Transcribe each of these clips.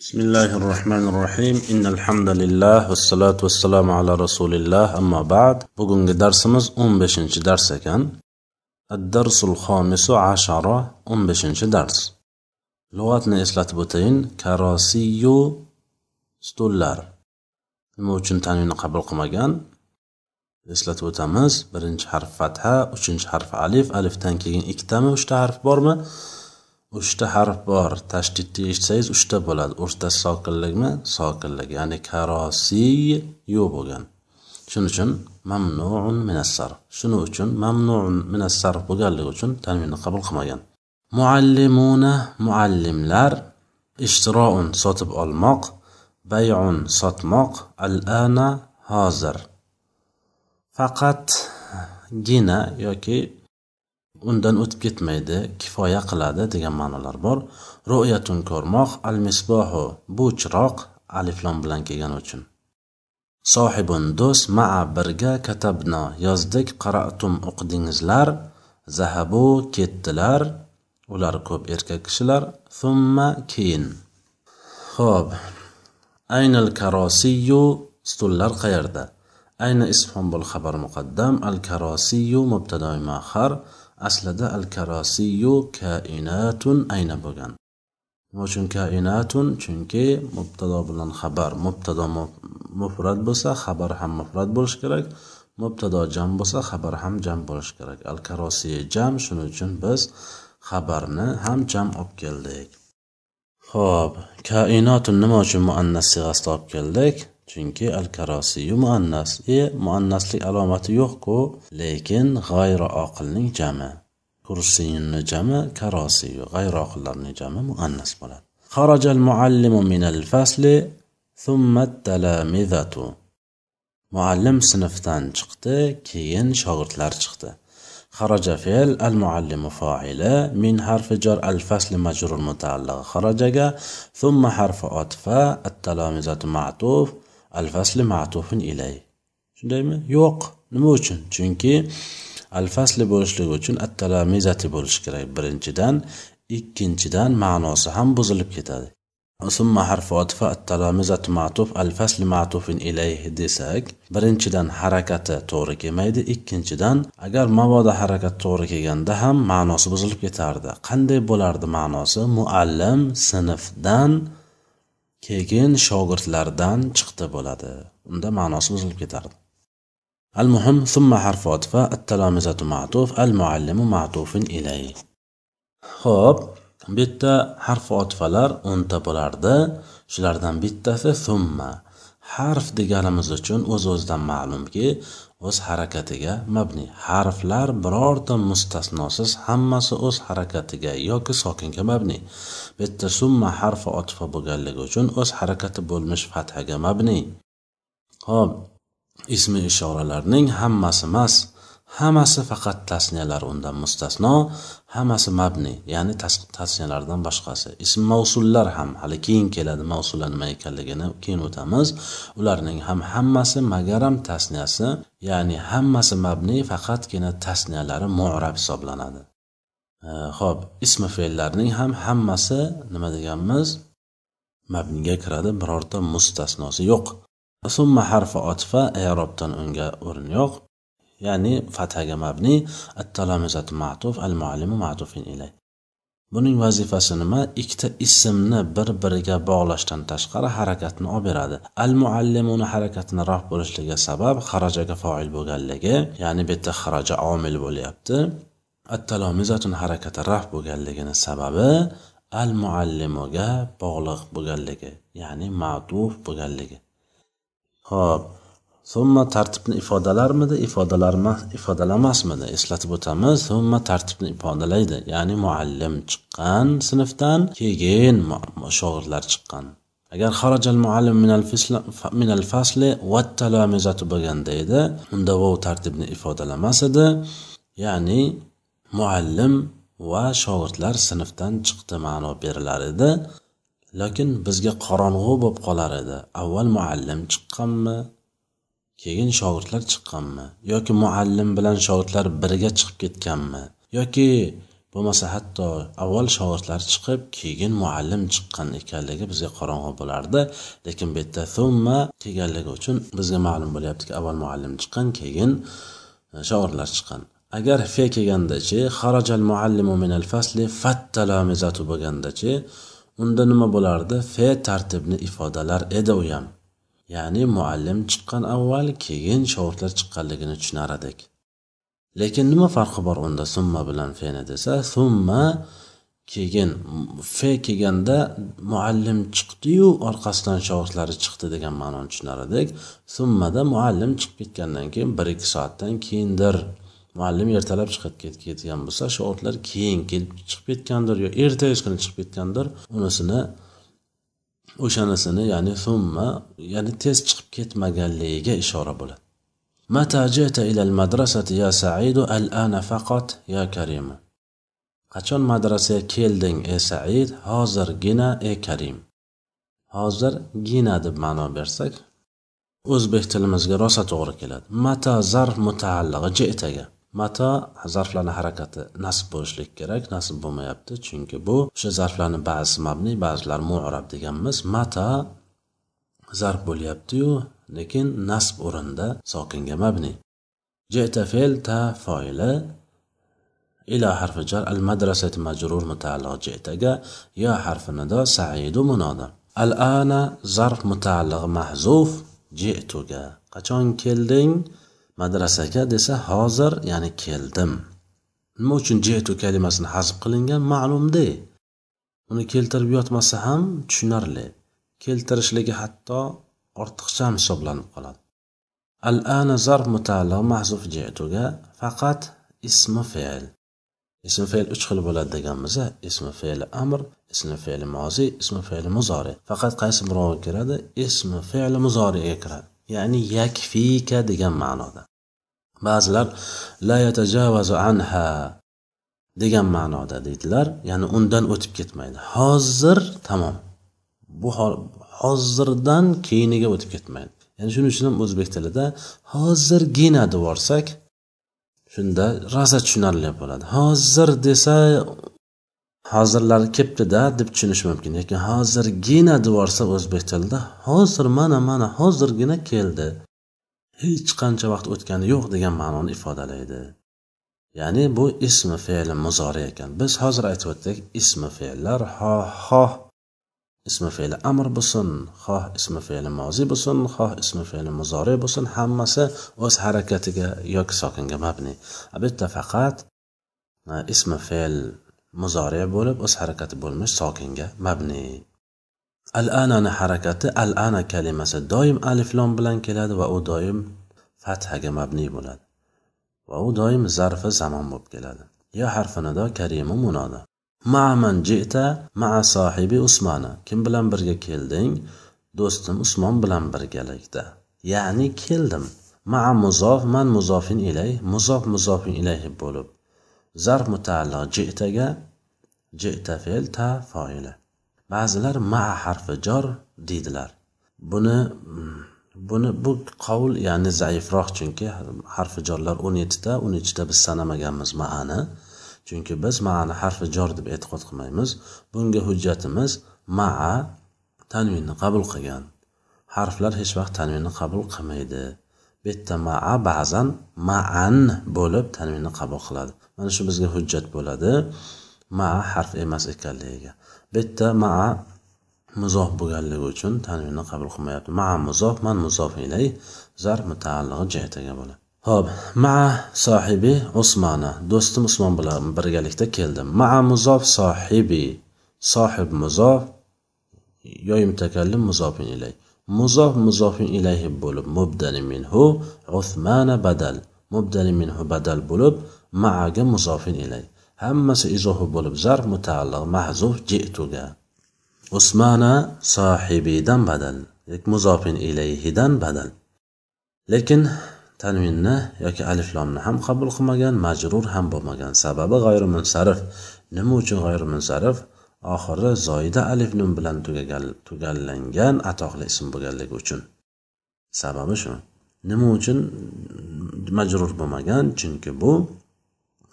بسم الله الرحمن الرحيم إن الحمد لله والصلاة والسلام على رسول الله أما بعد bugungi darsimiz 15 dars ekan الدرس الخامس عشر 15 dars lug'atni eslatib o'tayin karosiyu stullar nima uchun tanvini qabul qilmagan eslatib o'tamiz birinchi harf fatha uchinchi harf alif alifdan keyin ikkitami uchta harf bormi Uchta harf bor. Tashdidni eshitsangiz uchta bo'ladi. O'rtasi sokinlikmi? Sokinlik. Ya'ni karosiy yo bo'lgan. Shuning uchun mamnuun minassarf. Shuning uchun mamnuun minassarf bo'lganligi uchun tanvinni qabul qilmagan. Muallimuna muallimlar ishtiroun sotib olmoq bayun sotmoq. Al ana hozir. Faqatgina yoki undan o'tib ketmaydi kifoya qiladi degan ma'nolar bor. Ro'yatun ko'rmoq al misbohu bu chiroq aliflom bilan kelgani uchun. Sohibun do'st maa birga katabno yozdik qara'tum o'qidingizlar zahabu ketdilar ular ko'p erkak kishilar thumma keyin. Ho'p aynal karosiyu stullar qayerda? Ayni isfon bo'l xabar muqaddam al karosiyu mubtadoi muaxar aslida al karosiyu kainatun ayna bo'lgan nima uchun kainatun? Chunki mubtado bilan xabar mubtado mufrat bo'lsa xabar ham mufrat bo'lishi kerak mubtado jam bo'lsa xabar ham jam bo'lishi kerak. Al karosiy jam shuning uchun biz xabarni ham jam olib keldik. Ho'p kainotun nima uchun muannas sig'asida olib keldik? chunki al karosiyu muannas e muannaslik alomati yo'qku lekin g'ayri oqilning jami kursiyni jami karosiyu g'ayri oqillarning jami muannas bo'ladi خرج المعلم من الفصل ثم التلامذة muallim sinfdan chiqdi keyin shogirdlar chiqdi خرج فعل المعلم فاعل من حرف جر الفصل مجرور متعلق خرجga ثم حرف عطف التلامذة معطوف al fasli matufun ilay. Shundaymi? Yo'q. Nima uchun? Chunki al fasli bo'lishligi uchun attalamizati bo'lishi kerak. Birinchidan ikkinchidan ma'nosi ham buzilib ketadi. Summa harfi otifa attalamizatu matuf al matufin ilay desak birinchidan harakati to'g'ri kelmaydi ikkinchidan agar mabodo harakat to'g'ri kelganda ham ma'nosi buzilib ketardi. Qanday bo'lardi ma'nosi? Muallim sinfdan keyin shogirdlardan chiqdi bo'ladi. Unda ma'nosi buzilib ketardi al muhim summa harf otifa attalomizatu matuf al muallimu matufin ilay. Ho'p bu yerda harf otifalar o'nta bo'lardi. Shulardan bittasi summa. Harf deganimiz uchun o'z o'zidan ma'lumki o'z harakatiga mabni. Harflar birorta mustasnosiz hammasi o'z harakatiga yoki sokinga mabni. Bu yerda summa harfi otifa bo'lganligi uchun o'z harakati bo'lmish fathaga mabni. Ho'p ismi ishoralarning hammasi emas hammasi faqat tasniyalar undan mustasno hammasi mabni ya'ni tasniyalardan boshqasi. Ism mavsullar ham hali keyin keladi mavsullar nima ekanligini keyin o'tamiz. Ularning ham hammasi magaram tasniyasi ya'ni hammasi mabni faqatgina tasniyalari mu'rab hisoblanadi. Ho'p ismi fe'llarning ham hammasi nima deganmiz? Mabniga kiradi birorta mustasnosi yo'q. Summa harfi otfa e, i'robdan unga o'rin yo'q. Ya'ni fathaga mabni at-talamizatu ma'tuf al-muallimu ma'tufin ilay buning vazifasi nima? Ikkita ismni bir biriga bog'lashdan tashqari harakatni olib beradi. Al muallimuni harakatini raf bo'lishligi sabab xarajaga foil bo'lganligi ya'ni bu yerda xaraja omil bo'lyapti. At talomizatun harakati raf bo'lganligini sababi al muallimuga bog'liq bo'lganligi ya'ni ma'tuf bo'lganligi. Ho'p. Summa tartibni ifodalarmidi? Ifodalarmas ifodalamasmidi? Eslatib o'tamiz summa tartibni ifodalaydi. Ya'ni muallim chiqqan sinfdan keyin shogirdlar chiqqan. Agar xarajal muallim minal fasli va talamizatu bo'lganda edi unda vov tartibni ifodalamas edi ya'ni muallim va shogirdlar sinfdan chiqdi ma'no berilar edi. Lekin bizga qorong'u bo'lib qolar edi. Avval muallim chiqqanmi? Keyin shogirdlar chiqqanmi? Yoki muallim bilan shogirdlar birga chiqib ketganmi? Yoki bo'lmasa hatto avval shogirdlar chiqib keyin muallim chiqqan ekanligi bizga qorong'u bo'lardi. Lekin bu yerda thumma kelganligi uchun bizga ma'lum bo'lyaptiki avval muallim chiqqan keyin e, shogirdlar chiqqan. Agar fe kelgandachi harajal muallimu minal fasli fattalamizatu bo'lgandachi unda nima bo'lardi? Fe tartibni ifodalar edi u ham. Ya'ni muallim chiqqan avval keyin shogirdlar chiqqanligini tushunar edik. Lekin nima farqi bor unda summa bilan feni desa summa keyin fe kelganda muallim chiqdiyu orqasidan shogirdlari chiqdi degan ma'noni tushunar edik. Summada muallim chiqib ketgandan keyin bir ikki soatdan keyindir. Muallim ertalab chiqib ketgan bo'lsa shogirdlar keyin kelib chiqib ketgandir yo ertasi kuni chiqib ketgandir unisini o'shanisini ya'ni summa ya'ni tez chiqib ketmaganligiga ishora bo'ladi. Mata jata ila al madrasati ya saidu al ana faqat ya karim. Qachon madrasaga kelding ey said? Hozirgina ey karim. Hozirgina deb ma'no bersak o'zbek tilimizga rosa to'g'ri keladi. Mata zarf mutaalligi jetaga mato zarflarni harakati nasb bo'lishlik kerak nasb bo'lmayapti. Chunki bu o'sha zarflarni ba'zisi mabniy ba'zilari mu'rab deganmiz. Mata zarf bo'lyaptiyu lekin nasb o'rinda sokinga mabni. Jeta fe'l ta foili ila harfi jar al madrasati majrur mutaalliq jetaga ya harfi nido saidu munoda al ana zarf mutaalliq mahzuf jetuga qachon kelding? Madrasaga desa hozir ya'ni keldim. Nima uchun jitu kalimasini hazb qilingan ma'lumde uni keltirib yotmasa ham tushunarli. Keltirishligi hatto ortiqcha hisoblanib qoladi. Al ana zarf mutaalliq mahzuf jetuga faqat ismi fe'l. Ismi fe'l uch xil bo'ladi deganmiz ismi fe'li amr ismi fe'li moziy ismi fe'li muzori. Faqat qaysi birovi kiradi? Ismi fe'li muzoriga kiradi. Ya'ni yakfika degan ma'noda. Ba'zilar la yatajavazu anha degan ma'noda deydilar. Ya'ni undan o'tib ketmaydi. Hozir tamom. Bu hozirdan keyiniga o'tib ketmaydi. Ya'ni shuning uchun ham o'zbek tilida hozirgina deb yuborsak shunda rosa tushunarli bo'ladi. Hozir desa hozirlar kelibdida deb tushunish mumkin. Lekin hozirgina deb yuborsa o'zbek tilida hozir mana mana hozirgina keldi hech qancha vaqt o'tgani yo'q degan ma'noni ifodalaydi. Ya'ni bu ismi fe'li muzori ekan. Biz hozir aytib o'tdik ismi fe'llar xoh ismi fe'li amr bo'lsin xoh. Ismi fe'li moziy bo'lsin xoh. Ismi fe'li muzori bo'lsin hammasi o'z harakatiga yoki sokinga mabni. Bu yerda faqat e, ismi fe'l muzori bo'lib o'z harakati bo'lmish sokinga mabni. Al anani harakati al ana kalimasi doim aliflom bilan keladi va u doim fathaga mabniy bo'ladi. Va u doim zarfi zamon bo'lib keladi. Yo harfi nido karimu munoda ma'man jita ma'a sohibi usmoni kim bilan birga kelding? Do'stim usmon bilan birgalikda. Ya'ni keldim. Ma'a muzof man muzofin ilay muzof muzofin ilayhi bo'lib. Zarf mutaalliq jitaga jita fe'l ta foila. Ba'zilar ma harfi jor deydilar. Buni buni bu qovul ya'ni zaifroq chunki harfi jorlar o'n yettita o'n ichida biz sanamaganmiz ma'ani. Chunki biz ma'ani harfi jor deb e'tiqod qilmaymiz. Bunga hujjatimiz maa tanvinni qabul qilgan. Harflar hech vaqt tanvinni qabul qilmaydi. Bu yerda maa ba'zan maan bo'lib tanvinni qabul qiladi. Mana shu bizga hujjat bo'ladi. Ma harf emas ekanligiga. Bitta maa muzof bo'lganligi uchun tanvinni qabul qilmayapti. Maa muzof man muzof ilay zar mutaallig'i jaytaga bo'ladi. Ho'p maa sohibi usmona do'stim usmon bilan birgalikda keldim. Maa muzof sohibi. Sohib muzof yoy mutakallim muzofin ilay. Muzof muzofin ilayhi bo'lib mubdani minhu usmana badal. Mubdani minhu badal bo'lib maaga muzofin ilay. Hammasi izohi bo'lib zarf mutaalliq mahzuf jituga usmana sohibidan badal muzofin ilayhidan badal. Lekin tanvinni yoki aliflomni ham qabul qilmagan majrur ham bo'lmagan. Sababi g'ayrimunsarif. Nima uchun g'ayrimunsarif? Oxiri zoida alif nun bilan tugallangan atoqli ism bo'lganligi uchun. Sababi shu. Nima uchun majrur bo'lmagan? Chunki bu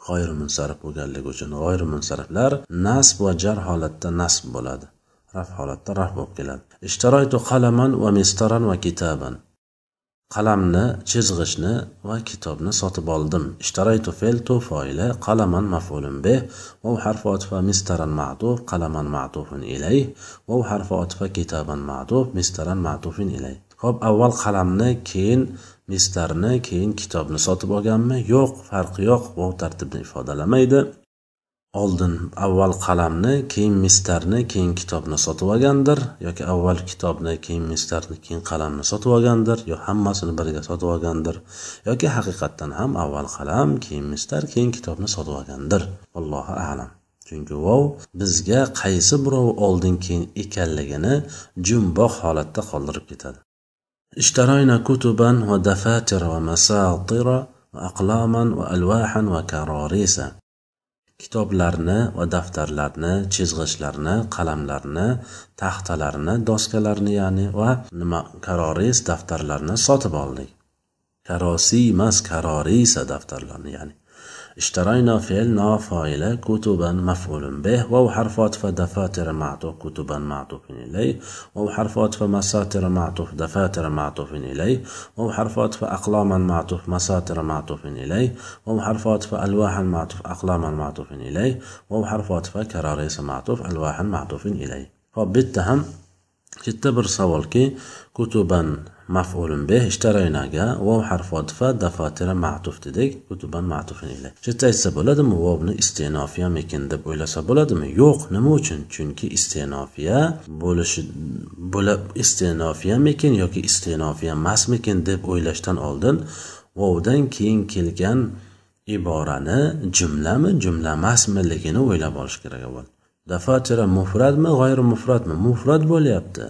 g'oyri munsarif bo'lganligi uchun g'oyri munsariflar nasb va jar holatda nasb bo'ladi. Raf holatda raf bo'lib keladi. Ishtaroytu qalaman va mistaran va kitaban. Qalamni chizg'ichni va kitobni sotib oldim. Ishtaraytu fe'l tu foili qalaman maf'ulun bih vav harfi otifa mistaran ma'tuf qalaman ma'tufun ilayh vav harfi otifa kitaban ma'tuf mistaran ma'tufin ilayh ho'p avval qalamni keyin mistarni keyin kitobni sotib olganmi? Yo'q farqi yo'q bu tartibni ifodalamaydi. Oldin avval qalamni keyin mistarni keyin kitobni sotib olgandir yoki avval kitobni keyin mistarni keyin qalamni sotib olgandir yo hammasini birga sotib olgandir yoki haqiqatdan ham avval qalam keyin mistar keyin kitobni sotib olgandir. Allohu alam. Chunki vov bizga qaysi birov oldin keyin ekanligini jumboq holatda qoldirib ketadi. اشترينا كتبا ودفاتر ومساطر وأقلاما وألواحا وكراريس kitoblarni va daftarlarni chizg'ichlarni qalamlarni taxtalarni doskalarni ya'ni va nima karoris daftarlarni sotib oldik karosiy emas karorisa daftarlarni ya'ni اشترينا فعل نافعل كتبا مفعول به واو حرف عطف دفاتر معطوف كتبا معطوف إليه واو حرف عطف مساتر معطوف دفاتر معطوف إليه واو حرف عطف أقلاما معطوف مساتر معطوف إليه واو حرف عطف ألواحا معطوف أقلاما معطوف إليه واو حرف عطف كراريس معطوف ألواحا معطوف إليه. فبالتهم bitta bir savolki kutuban maf'ulun bih ishtaraynaga vov harfi otifa dafatira ma'tuf dedik kutuban ma'tufin ila shu yerda aytsa bo'ladimi vovni istenofiyamikin deb o'ylasa bo'ladimi? Yo'q nima uchun? Chunki istenofiya bo'lishi bo'lib istenofiyamikin yoki istenofiya emasmikin deb o'ylashdan oldin vovdan keyin kelgan iborani jumlami jumla emasmiligini o'ylab olish kerak avval. Dafatira mufratmi g'ayri mufratmi mufrat bo'lyapti.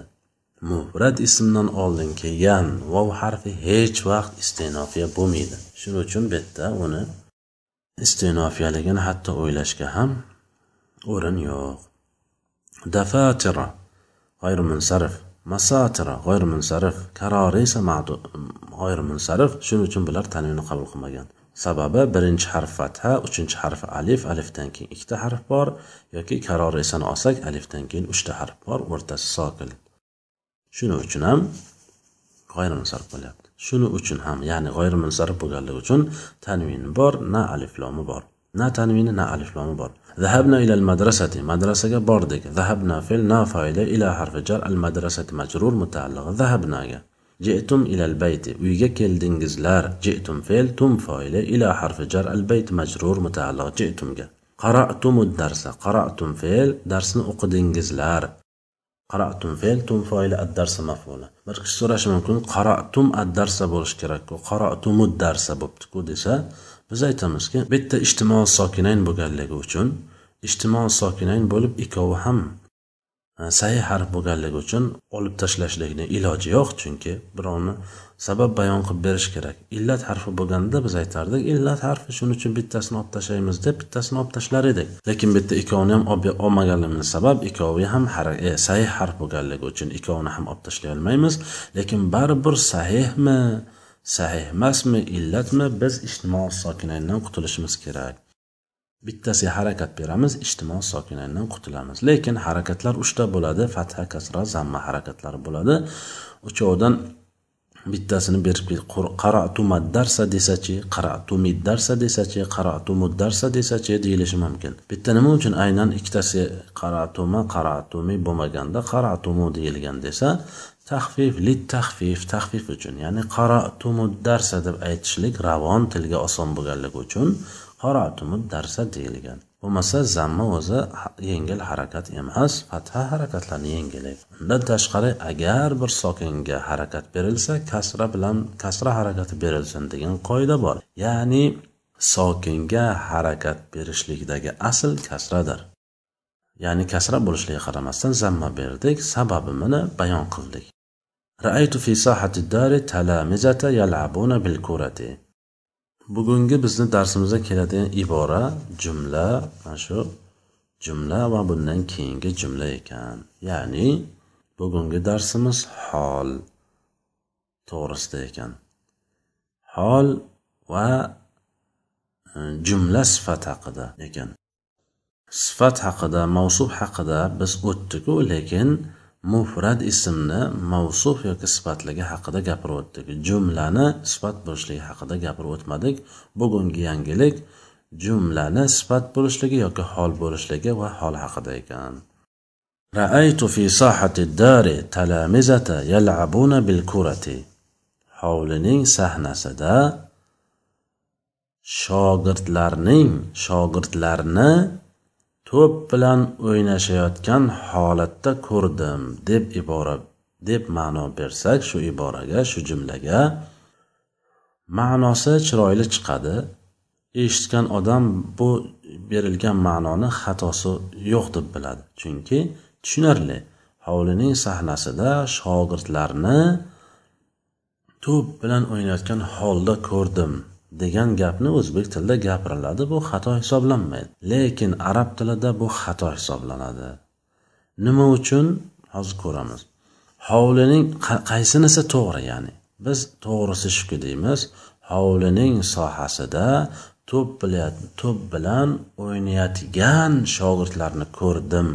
Mufrat ismdan oldin kelgan vov harfi hech vaqt istenofiya bo'lmaydi. Shuning uchun bu yerda uni istenofiyaligini hatto o'ylashga ham o'rin yo'q. Dafatira g'oyrimunsarif masatira g'oyrimunsarif karori esa g'oyri munsarif shuning uchun bular tanvini qabul qilmagan. Sababi birinchi harf fatha uchinchi harf alif alifdan keyin ikkita harf bor yoki karori esani olsak alifdan keyin uchta harf bor o'rtasi sokin shuning uchun ham g'oyrimunsarif bo'lyapti. Shuning uchun ham ya'ni g'oyrimunsarif bo'lganligi uchun tanvini bor na aliflomi bor. Na tanvini na aliflomi bor. Zahabna ilal madrasati madrasaga bordik zahabna fe'l na faili ila harfi jar al madrasati majrur mutaalliq. Zahabnaga. Jitum ilal bayti uyga keldingizlar. Jitum fe'l tum foyda ila harfi jar al bayt majrur mutaalliq. Jitumga. Qara'tumud darsa qara'tum fe'l darsni o'qidingizlar. Qara'tum fe'l tum foili ad-darsa maf'ula. Bir kishi so'rashi mumkin qara'tum ad-darsa bo'lishi kerakku qaratumu darsa bo'libdiku desa biz aytamizki bitta yerda ijtimoiy sokinayn bo'lganligi uchun ijtimoiy sokinayn bo'lib ikkovi ham Э, sahih harf bo'lganligi uchun olib tashlashlikni iloji yo'q chunki birovni sabab bayon qilib berish kerak. Illat harfi bo'lganda biz aytardik illat harfi shuning uchun bittasini olib tashlaymiz deb bittasini olib tashlar edik. Lekin bu yerda ikkovini ham olmaganligimiz sabab ikkovi ham e, sahih harf bo'lganligi uchun ikkovini ham olib tashlay olmaymiz lekin baribir sahihmi sahih emasmi illatmi biz ijtimoiy sokinaydan qutulishimiz kerak. Bittasiga harakat beramiz ijtimo sokinayndan qutulamiz. Lekin harakatlar uchta bo'ladi fatha kasra zamma harakatlari bo'ladi. Uchovidan bittasini berib qara'tumad darsa desachi qara'tumid darsa desachi qara'tumud desachi deyilishi mumkin. Bitta nima uchun aynan ikkitasi qara'tuma qara'tumi bo'lmaganda qara'tumu deyilgan desa tahfif lit tahfif tahfif uchun ya'ni qaratumuddarsa deb aytishlik ravon tilga oson bo'lganligi uchun qara'tumud darsa deyilgan bo'lmasa zamma o'zi yengil harakat emas fatha harakatlarni yengillaydi undan tashqari agar bir sokinga harakat berilsa kasra bilan kasra harakati berilsin degan qoida bor ya'ni sokinga harakat berishlikdagi asl kasradir ya'ni kasra bo'lishiga qaramasdan zamma berdik sababini bayon qildik رأيت في ساحة الدار تلامذة يلعبون بالكرة bugungi bizni darsimizda keladigan ibora jumla mana shu jumla va bundan keyingi jumla ekan. Ya'ni bugungi darsimiz hol to'g'risida ekan. Hol va e, jumla sifat haqida ekan. Sifat haqida mavsuf haqida biz o'tdiku lekin mufrat ismni mavsuf yoki sifatligi haqida gapirib o'tdik jumlani sifat bo'lishligi haqida gapirib o'tmadik bugungi yangilik jumlani sifat bo'lishligi yoki hol bo'lishligi va hol haqida ekan. Raaytu fi sohati dari talamizata yalabuna bil kurati. Hovlining sahnasida shogirdlarning shogirdlarni to'p bilan o'ynashayotgan holatda ko'rdim deb ibora deb ma'no bersak shu iboraga shu jumlaga ma'nosi chiroyli chiqadi. Eshitgan odam bu berilgan ma'noni xatosi yo'q deb biladi. Chunki tushunarli hovlining sahnasida shogirdlarni to'p bilan o'ynayotgan holda ko'rdim. Degan gapni o'zbek tilida gapiriladi bu xato hisoblanmaydi. Lekin arab tilida bu xato hisoblanadi. Nima uchun? Hozir ko'ramiz. Hovlining qaysinisi to'g'ri ya'ni biz to'g'risi shuki deymiz hovlining sohasida to'p bilan to'p bilan o'ynayotgan shogirdlarni ko'rdim.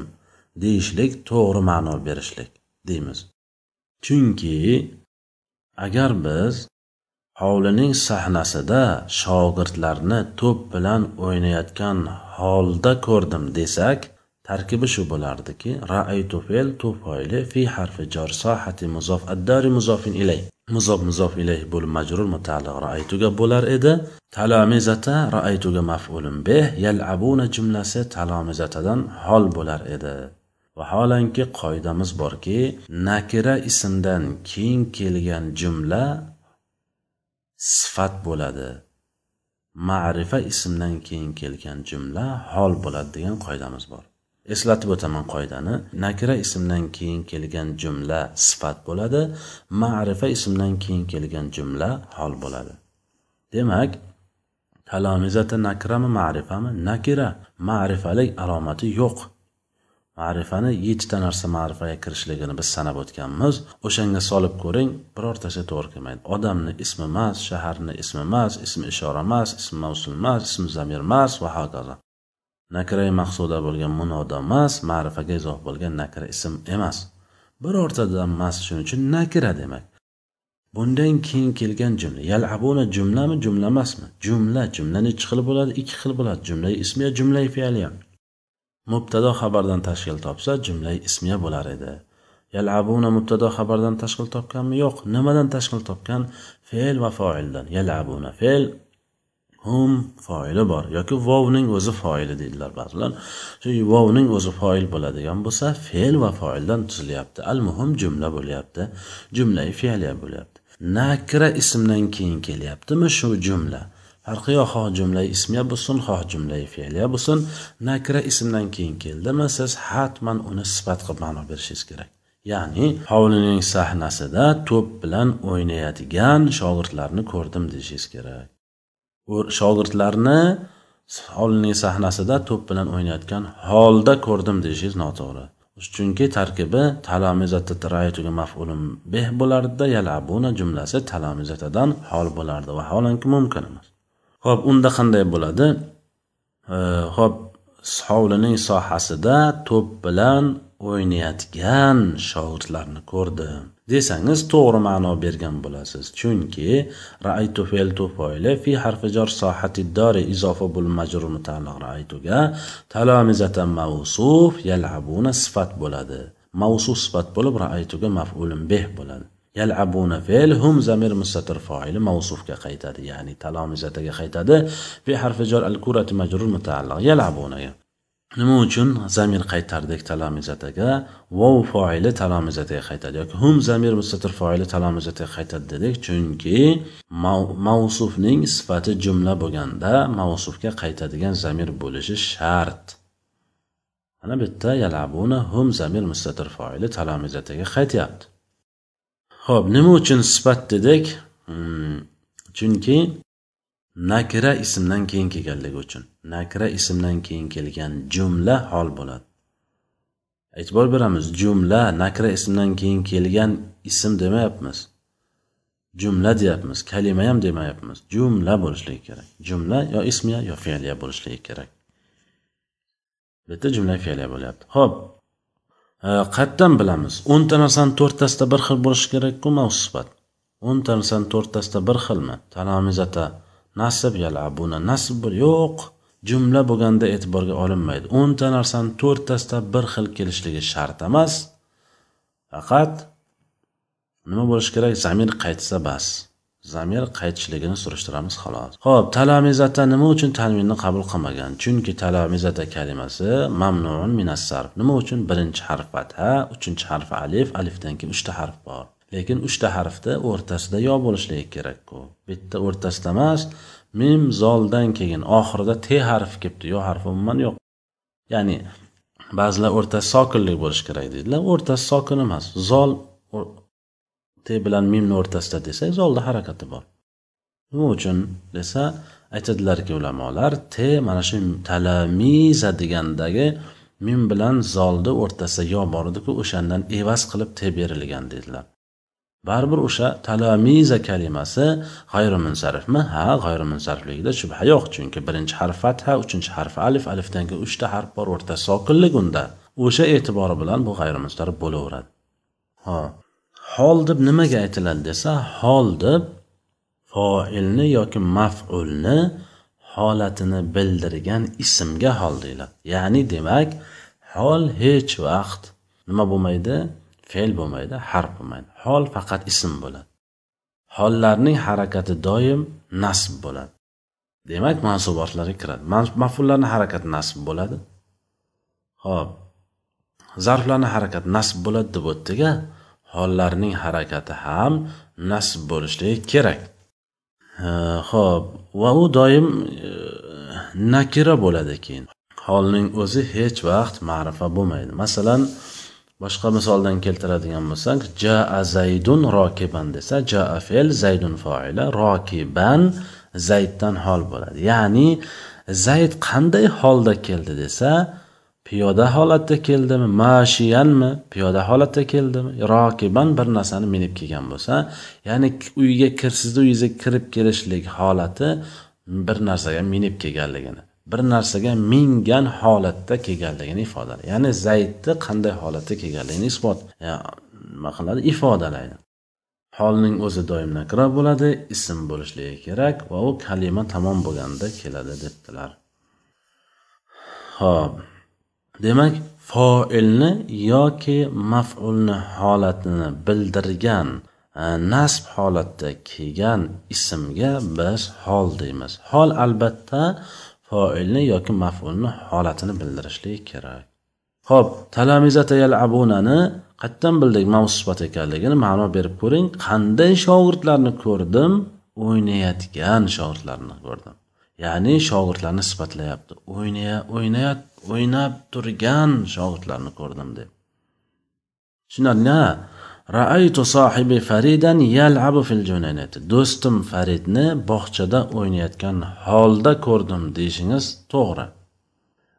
Deyishlik to'g'ri ma'no berishlik deymiz. Chunki agar biz hovlining sahnasida shogirdlarni to'p bilan o'ynayotgan holda ko'rdim desak tarkibi shu bo'lardiki raaytu fe'l tufayli fi harfi jar sohati muzof addari muzofin ilay. Muzof muzof ilayh bo'lib majrur mutaalliq raaytuga bo'lar edi. Talomizata raaytuga maf'ulun bih yalabuna jumlasi talomizatadan hol bo'lar edi. Vaholanki qoidamiz borki nakira ismdan keyin kelgan jumla sifat bo'ladi. Ma'rifa ismdan keyin kelgan jumla hol bo'ladi degan qoidamiz bor. Eslatib o'taman qoidani. Nakira ismdan keyin kelgan jumla sifat bo'ladi. Ma'rifa ismdan keyin kelgan jumla hol bo'ladi. Demak talomizata nakrami ma'rifami? Nakira. Ma'rifalik alomati yo'q. Ma'rifani yettita narsa ma'rifaga kirishligini biz sanab o'tganmiz. O'shanga solib ko'ring birortasi to'g'ri kelmaydi. Odamni ismi emas shaharni ismi emas ismi ishora emas ismi mavsul emas ismi zamir emas va hokazo. Nakrai maqsuda bo'lgan munoda emas ma'rifaga izoh bo'lgan nakra ism emas. Birortadan emas shuning uchun nakra demak. Bundan keyin kelgan jumla yalabuna jumlami jumla emasmi? Jumla jumla nechi xil bo'ladi ikki xil bo'ladi. Jumla ismiya jumla fe'liya mubtado xabardan tashkil topsa jumla ismiya bo'lar edi. Yalabuna mubtado xabardan tashkil topganmi? Yo'q. Nimadan tashkil topgan? Fe'l va foildan. Yalabuna fe'l hum foili bor. Yoki vovning o'zi foili deydilar ba'zilar. Shu vovning o'zi foil bo'ladigan bo'lsa fe'l va foildan tuzilyapti. Al muhim jumla bo'lyapti. Jumlai fe'liya bo'lyapti. Nakra ismdan keyin kelyaptimi? Shu jumla. Farqi xoh jumla ismiya bo'lsin xoh jumla fe'liya bo'lsin nakra ismdan keyin keldimi? Siz hatman uni sifat qilib ma'no berishingiz kerak. Ya'ni hovlining sahnasida to'p bilan o'ynaydigan shogirdlarni ko'rdim deyishingiz kerak. Shogirdlarni hovlining sahnasida to'p bilan o'ynayotgan holda ko'rdim deyishingiz noto'g'ri. Chunki tarkibi talomizata raytuga maf'ulun beh bo'lardida yalabuna jumlasi talamizatadan hol bo'lardi vaholanki mumkin emas. Ho'p unda qanday bo'ladi? Ho'p hovlining sohasida to'p bilan o'ynayotgan shogirdlarni ko'rdim. Desangiz to'g'ri ma'no bergan bo'lasiz. Chunki raaytu fe'l tufayli fi harfi jar sohati dori izofa bul majrur mutaalliq raaytuga talomizatan mavsuf yalabuna sifat bo'ladi. Mavsuf sifat bo'lib raaytuga maf'ulun beh bo'ladi. Yalabuna fe'l hum zamir mustatir foili mavsufga qaytadi ya'ni talomizataga qaytadi. Fi harfi jor al kurati majrur mutaalliq. Yalabunaga nima uchun? Zamir qaytardik talomizataga vov foili talomizataga qaytadi yoki hum zamir mustatir foili talomizataga qaytadi dedik. Chunki mavsufning sifati jumla bo'lganda mavsufga qaytadigan zamir bo'lishi shart. Mana bu yerda yalabuna hum zamir mustatir foili talomizataga qaytyapti. Ho'p nima uchun sifat dedik? Hmm, chunki nakra ismdan keyin kelganligi uchun. Nakra ismdan keyin kelgan jumla hol bo'ladi. E'tibor beramiz jumla nakra ismdan keyin kelgan ism demayapmiz. Jumla deyapmiz kalima ham demayapmiz. Jumla bo'lishligi kerak. Jumla yo ismiya yo fe'liya bo'lishligi kerak. Bu yerda jumla fe'liya bo'lyapti. Ho'p Э, qayerdan bilamiz? O'nta narsani to'rttasida bir xil bo'lishi kerakku mavsifat. O'nta narsani to'rttasida bir xilmi? Talomizata nasib yalabuna nasib bo'l yo'q. Jumla bo'lganda e'tiborga olinmaydi. O'nta narsani to'rttasida bir xil kelishligi shart emas. Faqat nima bo'lishi kerak? Zamir qaytsa bas. Zamir qaytishligini surishtiramiz xolos. Ho'p talamizata nima uchun tanvinni qabul qilmagan? Chunki talamizata kalimasi mamnun minassarf. Nima uchun? Birinchi harf fatha uchinchi harf alif alifdan keyin uchta harf bor. Lekin uchta harfni o'rtasida yo bo'lishligi kerakku. Bitta o'rtasida emas mim zoldan keyin oxirida t harfi kelibdi. Yo harfi umuman yo'q. Ya'ni ba'zilar o'rtasi sokinlik bo'lishi kerak deydilar. O'rtasi sokin emas zol t bilan mimni o'rtasida desak zolda harakati bor. Nima uchun desa aytadilarki ulamolar t mana shu talamiza degandagi mim bilan zolni o'rtasida yo bor ediku o'shandan evaz qilib te berilgan dedilar. Baribir o'sha talamiza kalimasi g'ayrimunsarifmi? Ha g'ayrimunsarifligida shubha yo'q chunki birinchi harf fatha uchinchi harf alif alifdan keyin uchta harf bor o'rta sokinlik unda. O'sha e'tibori bilan bu g'ayrimunsarif bo'laveradi. Ho hol deb nimaga aytiladi desa hol deb foilni yoki maf'ulni holatini bildirgan ismga hol deyiladi. Ya'ni demak hol hech vaqt nima bo'lmaydi? Fe'l bo'lmaydi harf bo'lmaydi. Hol faqat ism bo'ladi. Hollarning harakati doim nasb bo'ladi. Demak mansubotlarga kiradi. Mafullarni harakati nasb bo'ladi. Ho'p. Zarflarni harakati nasb bo'ladi deb o'tdik hollarning harakati ham nasb bo'lishligi kerak. Ho'p va u doim e, nakira bo'ladi keyin. Holning o'zi hech vaqt ma'rifa bo'lmaydi. Masalan boshqa misoldan keltiradigan bo'lsak jaa zaydun rokiban desa jaa fe'l zaydun foila rokiban zayddan hol bo'ladi ya'ni zayd qanday holda keldi desa piyoda holatda keldimi? Mashiyanmi? Piyoda holatda keldimi? Rokiban bir narsani minib kelgan bo'lsa ya'ni uyga kir sizni uyingizga kirib kelishlik holati bir narsaga minib kelganligini bir narsaga mingan holatda kelganligini ifodalaydi ya'ni zaydni qanday holatda kelganligini isbot nima qiladi? Ifodalaydi. Holning o'zi doim nakra bo'ladi ism bo'lishligi kerak va u kalima tamom bo'lganda keladi debdilar. Ho'p demak foilni yoki maf'ulni holatini bildirgan e, nasb holatda kelgan ismga biz hol deymiz. Hol albatta foilni yoki maf'ulni holatini bildirishligi kerak. Ho'p talamizata yalabunani qayerdan bildik mavsifat ekanligini ma'no berib ko'ring. Qanday shogirdlarni ko'rdim? O'ynayotgan shogirdlarni ko'rdim. Ya'ni shogirdlarni sifatlayapti. O'ynaya o'ynayat o'ynab turgan shogirdlarni ko'rdim deb. Tushunarlia raaytu sohibi faridan yalabu fil junaynati do'stim faridni bog'chada o'ynayotgan holda ko'rdim deyishingiz to'g'ri.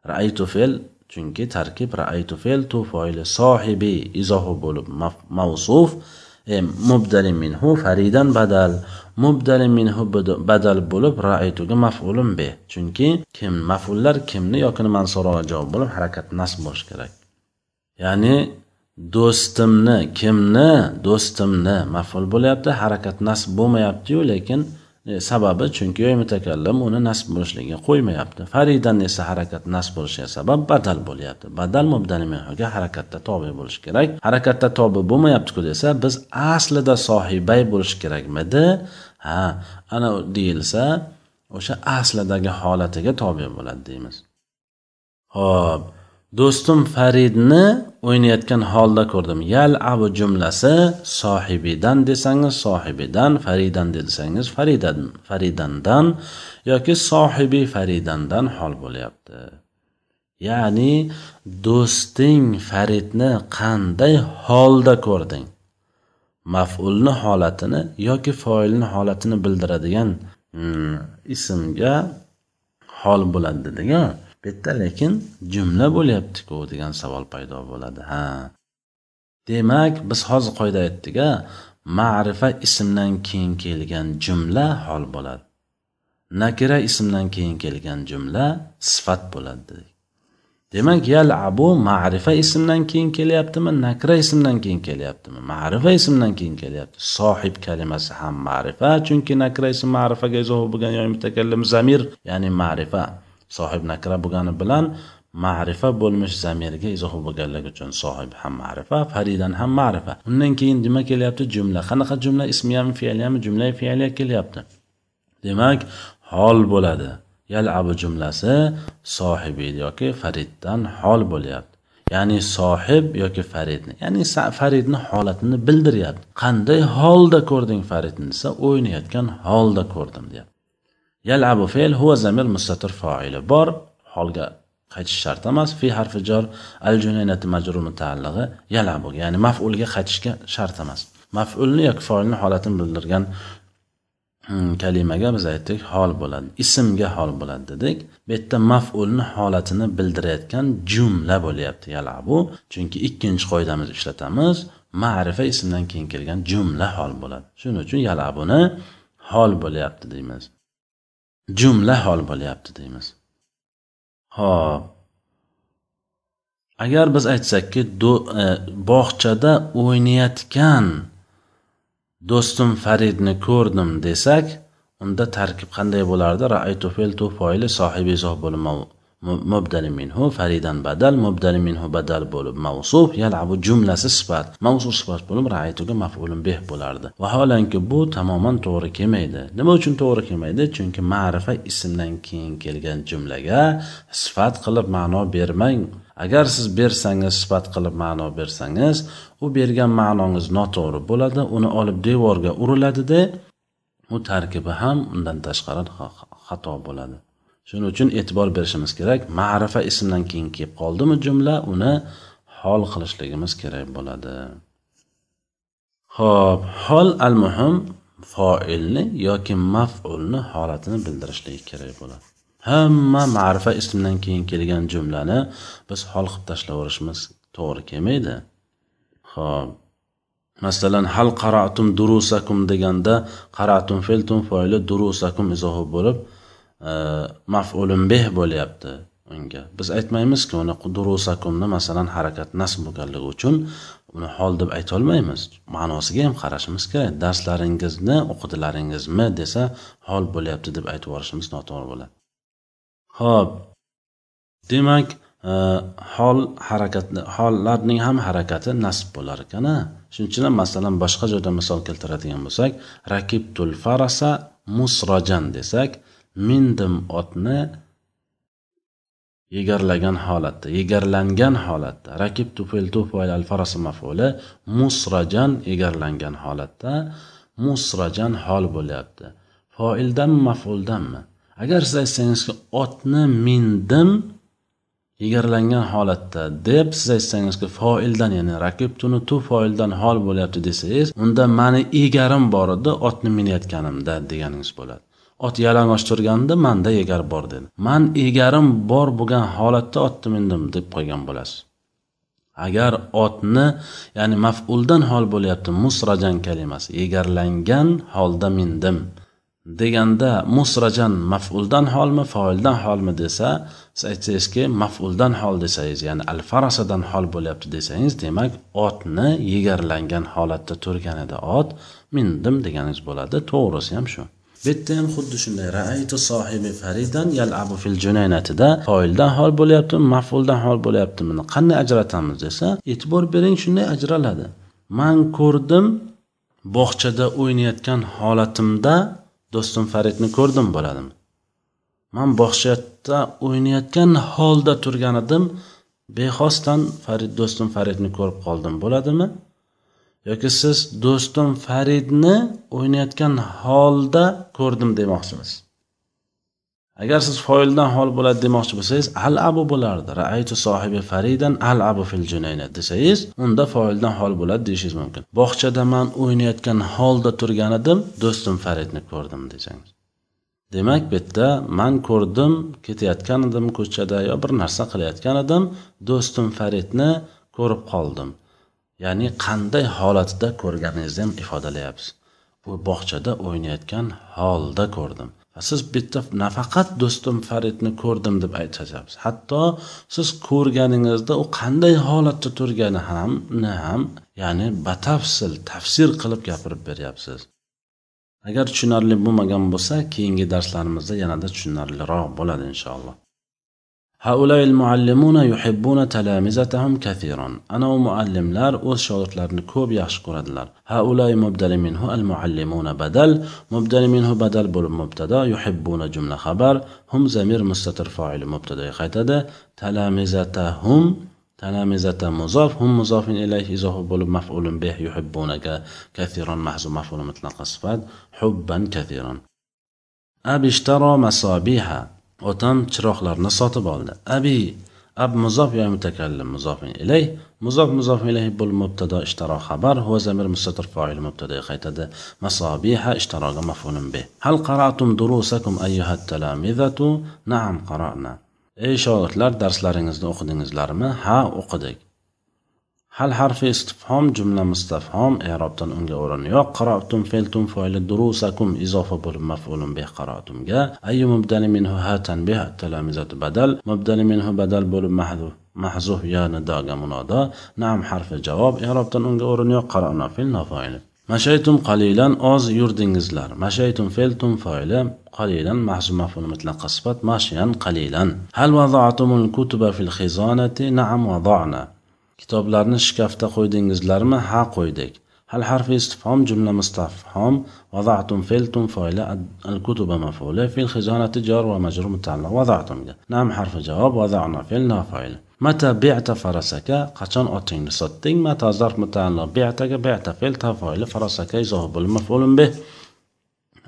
Raaytu fe'l chunki tarkib raaytu fe'l tu foili sohibi izohi bo'lib mavsuf e, mubdali minhu faridan badal. Mubdali minhu badal bo'lib raituga maf'ulun be. Chunki kim maf'ullar kimni yokini mansuroga javob bo'lib harakat nasb bo'lishi kerak. Ya'ni do'stimni kimni do'stimni maf'ul bo'lyapti harakat nasb bo'lmayaptiyu lekin E, sababi chunki mutakallim uni nasb bo'lishligiga qo'ymayapti. Faridan esa harakat nasb bo'lishiga sabab badal bo'lyapti. Badal mubdali minhuga harakatda tobe bo'lishi kerak. Harakatda tobe bo'lmayaptiku desa biz aslida sohibay bo'lishi kerakmidi? Ha ana deyilsa o'sha aslidagi holatiga tobe bo'ladi deymiz. Ho'p do'stim faridni o'ynayotgan holda ko'rdim. Yal abu jumlasi sohibidan desangiz sohibidan faridan desangiz faridan faridandan yoki sohibi faridandan hol bo'lyapti. Ya'ni do'sting faridni qanday holda ko'rding? Maf'ulni holatini yoki foilni holatini bildiradigan hmm, ismga hol bo'ladi dedik bu yerda lekin jumla bo'lyaptiku degan savol paydo bo'ladi ha. Demak biz hozir qoida aytdik ma'rifa ismdan keyin kelgan jumla hol bo'ladi. Nakira ismdan keyin kelgan jumla sifat bo'ladi dedik. Demak yalabu ma'rifa ismdan keyin kelyaptimi nakra ismdan keyin kelyaptimi? Ma'rifa ismdan keyin kelyapti. Sohib kalimasi ham ma'rifa chunki nakra ism ma'rifaga izoh bo'lgan yoki mutakallim zamir ya'ni ma'rifa. Sohib nakra bo'lgani bilan ma'rifa bo'lmish zamirga izoh bo'lganligi uchun sohib ham ma'rifa faridan ham ma'rifa. Undan keyin nima kelyapti? Jumla. Qanaqa jumla? Ismiyami fe'liyami jumla fe'liya kelyapti. Demak hol bo'ladi. Yalabu jumlasi sohibi yoki fariddan hol bo'lyapti. Ya'ni sohib yoki faridni. Ya'ni faridni holatini bildiryapti. Qanday holda ko'rding faridni desa o'ynayotgan holda ko'rdim deyapti. Yalabu fe'l huva zamir mustatir foili. Bor holga qaytish shart emas. Fi harfi jor al junaynati majrur mutaallig'i yalabu ya'ni maf'ulga qaytishga shart emas. Maf'ulni yoki foilni holatini bildirgan hmm, kalimaga biz aytdik hol bo'ladi. Ismga hol bo'ladi dedik. Bu yerda maf'ulni holatini bildirayotgan jumla bo'lyapti yalabu. Chunki ikkinchi qoidamizni ishlatamiz ma'rifa ismdan keyin kelgan jumla hol bo'ladi. Shuning uchun yalabuni hol bo'lyapti deymiz. Jumla hol bo'lyapti deymiz. Ho'p agar biz aytsakki e, bog'chada o'ynayotgan do'stim faridni ko'rdim desak unda tarkib qanday bo'lardi? Raaytu fe'l tu foili sohibi izoh bo'lib mubdali minhu faridan badal mubdali minhu badal bo'lib mavsuf yalabu jumlasi sifat. Mavsuf sifat bo'lib raituga maf'ulun beh bo'lardi. Vaholanki bu tamoman to'g'ri kelmaydi. Nima uchun to'g'ri kelmaydi? Chunki ma'rifa ismdan keyin kelgan jumlaga sifat qilib ma'no bermang. Agar siz bersangiz sifat qilib ma'no bersangiz u bergan ma'nongiz noto'g'ri bo'ladi uni olib devorga uriladida u tarkibi ham undan tashqari xato bo'ladi. Shuning uchun e'tibor berishimiz kerak. Ma'rifa ismdan keyin kelib qoldimi jumla uni hol qilishligimiz kerak bo'ladi. Ho'p hol al muhim foilni yoki maf'ulni holatini bildirishligi kerak bo'ladi. Hamma ma'rifa ismdan keyin kelgan jumlani biz hol qilib tashlaverishimiz to'g'ri kelmaydi. Ho'p masalan hal qaratum durusakum deganda qaratum feltum foili durusakum izohi bo'lib Э, maf'ulun bih bo'lyapti unga. Biz aytmaymizki uni durusakumni masalan harakat nasb bo'lganligi uchun uni hol deb aytolmaymiz. Ma'nosiga ham qarashimiz kerak. Darslaringizni o'qidilaringizmi desa hol bo'lyapti deb aytib yuborishimiz noto'g'ri bo'ladi. Ho'p demak e, hol harakatni hollarning ham harakati nasb bo'lar ekan shuning uchun ham masalan boshqa joyda misol keltiradigan bo'lsak rakibtul farasa musrojan desak mindim otni egarlagan holatda egarlangan holatda. Rakib tufel tufoil al farasa mafuli musrajan egarlangan holatda. Musrajan hol bo'lyapti. Foildanmi mafuldanmi? Agar siz aytsangizki otni mindim egarlangan holatda deb siz aytsangizki foildan ya'ni rakibtuni tu foildan hol bo'lyapti desangiz unda mani egarim bor edi otni minayotganimda deganingiz bo'ladi. Ot yalang'och turganda manda egar bor dedi. Man egarim bor bo'lgan holatda otni mindim deb qo'ygan bo'lasiz. Agar otni ya'ni maf'uldan hol bo'lyapti musrajan kalimasi egarlangan holda mindim deganda musrajan maf'uldan holmi foildan holmi desa siz aytsangizki maf'uldan hol desangiz ya'ni al farasadan hol bo'lyapti desangiz demak otni yegarlangan holatda turgan edi. Ot mindim deganingiz bo'ladi. To'g'risi ham shu. Bu yerda ham xuddi shunday. Raaytu sohibi faridan yalabu fil junaynatida foildan hol bo'lyaptimi maf'uldan hol bo'lyaptimi qanday ajratamiz desa e'tibor bering shunday ajraladi. Man ko'rdim bog'chada o'ynayotgan holatimda do'stim faridni ko'rdim bo'ladimi? Man bog'chada o'ynayotgan holda turgan edim bexosdan farid do'stim faridni ko'rib qoldim bo'ladimi? Yoki siz do'stim faridni o'ynayotgan holda ko'rdim demoqchimiz. Agar siz foildan hol bo'ladi demoqchi bo'lsangiz al abu bo'lardi. Raaytu sohibi faridan al abu fil junayna desangiz unda foildan hol bo'ladi deyishingiz mumkin. Bog'chada man o'ynayotgan holda turgan edim do'stim faridni ko'rdim desangiz. Demak bu yerda man ko'rdim ketayotgan edim ko'chada yo bir narsa qilayotgan edim do'stim faridni ko'rib qoldim. Ya'ni qanday holatda ko'rganingizni ham ifodalayapsiz. U bog'chada o'ynayotgan holda ko'rdim. Siz bitta nafaqat do'stim faridni ko'rdim deb aytyapsiz hatto siz ko'rganingizda u qanday holatda turgani hamni ham ya'ni batafsil tafsir qilib gapirib beryapsiz. Agar tushunarli bo'lmagan bo'lsa keyingi darslarimizda yanada tushunarliroq bo'ladi inshaalloh. هؤلاء المعلمون يحبون تلامذتهم كثيرا. أنا معلملر o'z shogirdlarini ko'p yaxshi لار هؤلاء مبدل منه المعلمون بدل. مبدل منه بدل bo'lib مبتدا. يحبون جملة خبر. هم زمير مستتر فاعل مبتدا qaytadi تلامذتهم تلامذة مضاف. هم مضاف إليه إضافة بولب مفعول به. يحبونك كثيرا محذوف مفعول مطلق الصفات حبا كثيرا أبي اشترى مصابيح otam chiroqlarni sotib oldi. Abi ab muzof ya mutakallim muzofin ilay. Muzof muzof ilayhi bul mubtado ishtaro xabar. Huva zamir mustatir foil mubtada qaytadi. Masobiha ishtaroga maf'ulun bih. Hal qara'tum durusakum ayyuhat talamizatu na'am qara'na. Ey shogirdlar darslaringizni o'qidingizlarmi? Ha o'qidik. Hal harfi istifhom jumla mustafhom i'robdan unga o'rin yo'q qara'tum fe'ltum foili durusakum izofa bo'lib maf'ulun bih qara'tumga ayyu mubdali minhu ha tanbih talamizatu badal mubdali minhu badal bo'lib mahduf mahzuf ya nidoga munodo nam harfi javob i'robdan unga o'rin yo'q qara'na fil nofoili mashaytum qalilan oz yurdingizlar mashaytum fe'ltum foili qalilan mahzuf maf'ul mutlaqa sifat mashiyan qalilan hal wada'tumul kutuba fil khizanati na'am wada'na kitoblarni shkafda qo'ydingizlarmi ha qo'ydik hal harfi istifhom jumla mustafhom وضعتم فعلتم فاعل الكتب مفعولة في الخزانة جار ومجرور متعلق وضعتم نعم حرف جواب وضعنا فعل فاعل متى بعت فرسك قچon otingni sotding متى ظرف متعلق بعتك بعت فعل فاعل فرسك إذا المفعول به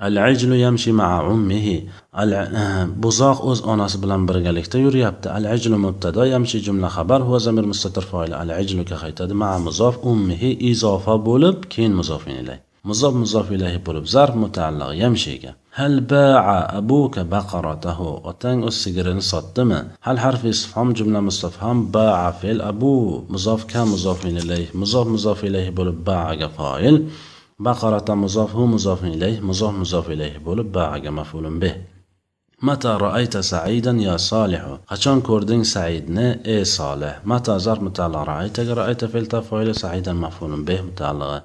العجل يمشي مع أمه البزاق آه، أز أناس بلان برغاليك تيور العجل مبتدا يمشي جملة خبر. هو زمير مستتر فايل العجل كخيتاد مع مضاف. أمه إضافة بولب. كين مضافين إليه مضاف مضاف إليه بولب. زار متعلق يمشي هل باع أبوك بقرته؟ وتنج السجرين صدمه هل حرف استفهام جملة مستفهم باع فيل أبو. مضاف كم مضاف إليه مضاف مضاف إليه بولب. باع جفايل baqarata muzofu muzof ilayh muzof muzof ilayh bo'lib baaga mafulun bih. Mata raayta saidan yo solihu qachon ko'rding saidni e solih? Mata zar mutala roaytaga raayta fe'lta foili saidan mafulun bih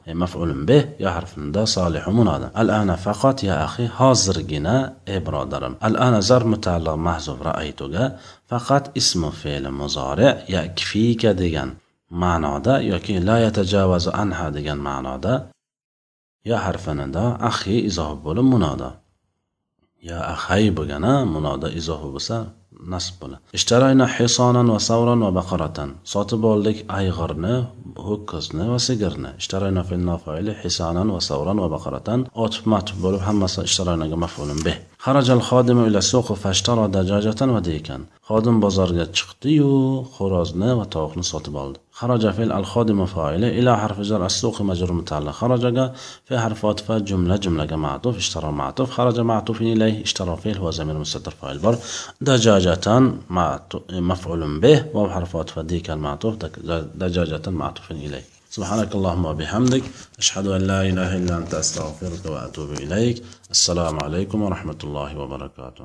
e mafulun bih yo harfinda solihu munoda al ana faqat ya axi hozirgina e birodarim. Al ana zar mutala mahzub roaytuga faqat ismu fe'li muzori ya kifika degan ma'noda yoki la yatajavazu anha degan ma'noda yo harfinida ahi izoh bo'lib munodo. Yo ahay bo'lgana munodo izohi bo'lsa nasb bo'ladi. Ishtarayna hisonan va savron va baqaratan. Sotib oldik ayg'irni ho'kizni va sigirni. Ishtarayna fil nofaili hisonan va savron va baqaratan otib matib bo'lib hammasi ishtaraynaga maf'ulun bih xarajal xodimu ila suqi fashtara dajajatan va dekan xodim bozorga chiqdi-yu xo'rozni va tovuqni sotib oldi. خرج فعل الخادم فاعل إلى حرف جر السوق مجرور متعلق. خرج في حرف عطف جملة جملة معطوف اشترى معطوف خرج معطوف إليه اشترى فعل هو زمير مستتر فاعل بر. دجاجة مفعول به وحرف عطف ديك المعطوف دجاجة معطوف إليه. سبحانك اللهم وبحمدك أشهد أن لا إله إلا أنت أستغفرك وأتوب إليك. السلام عليكم ورحمة الله وبركاته.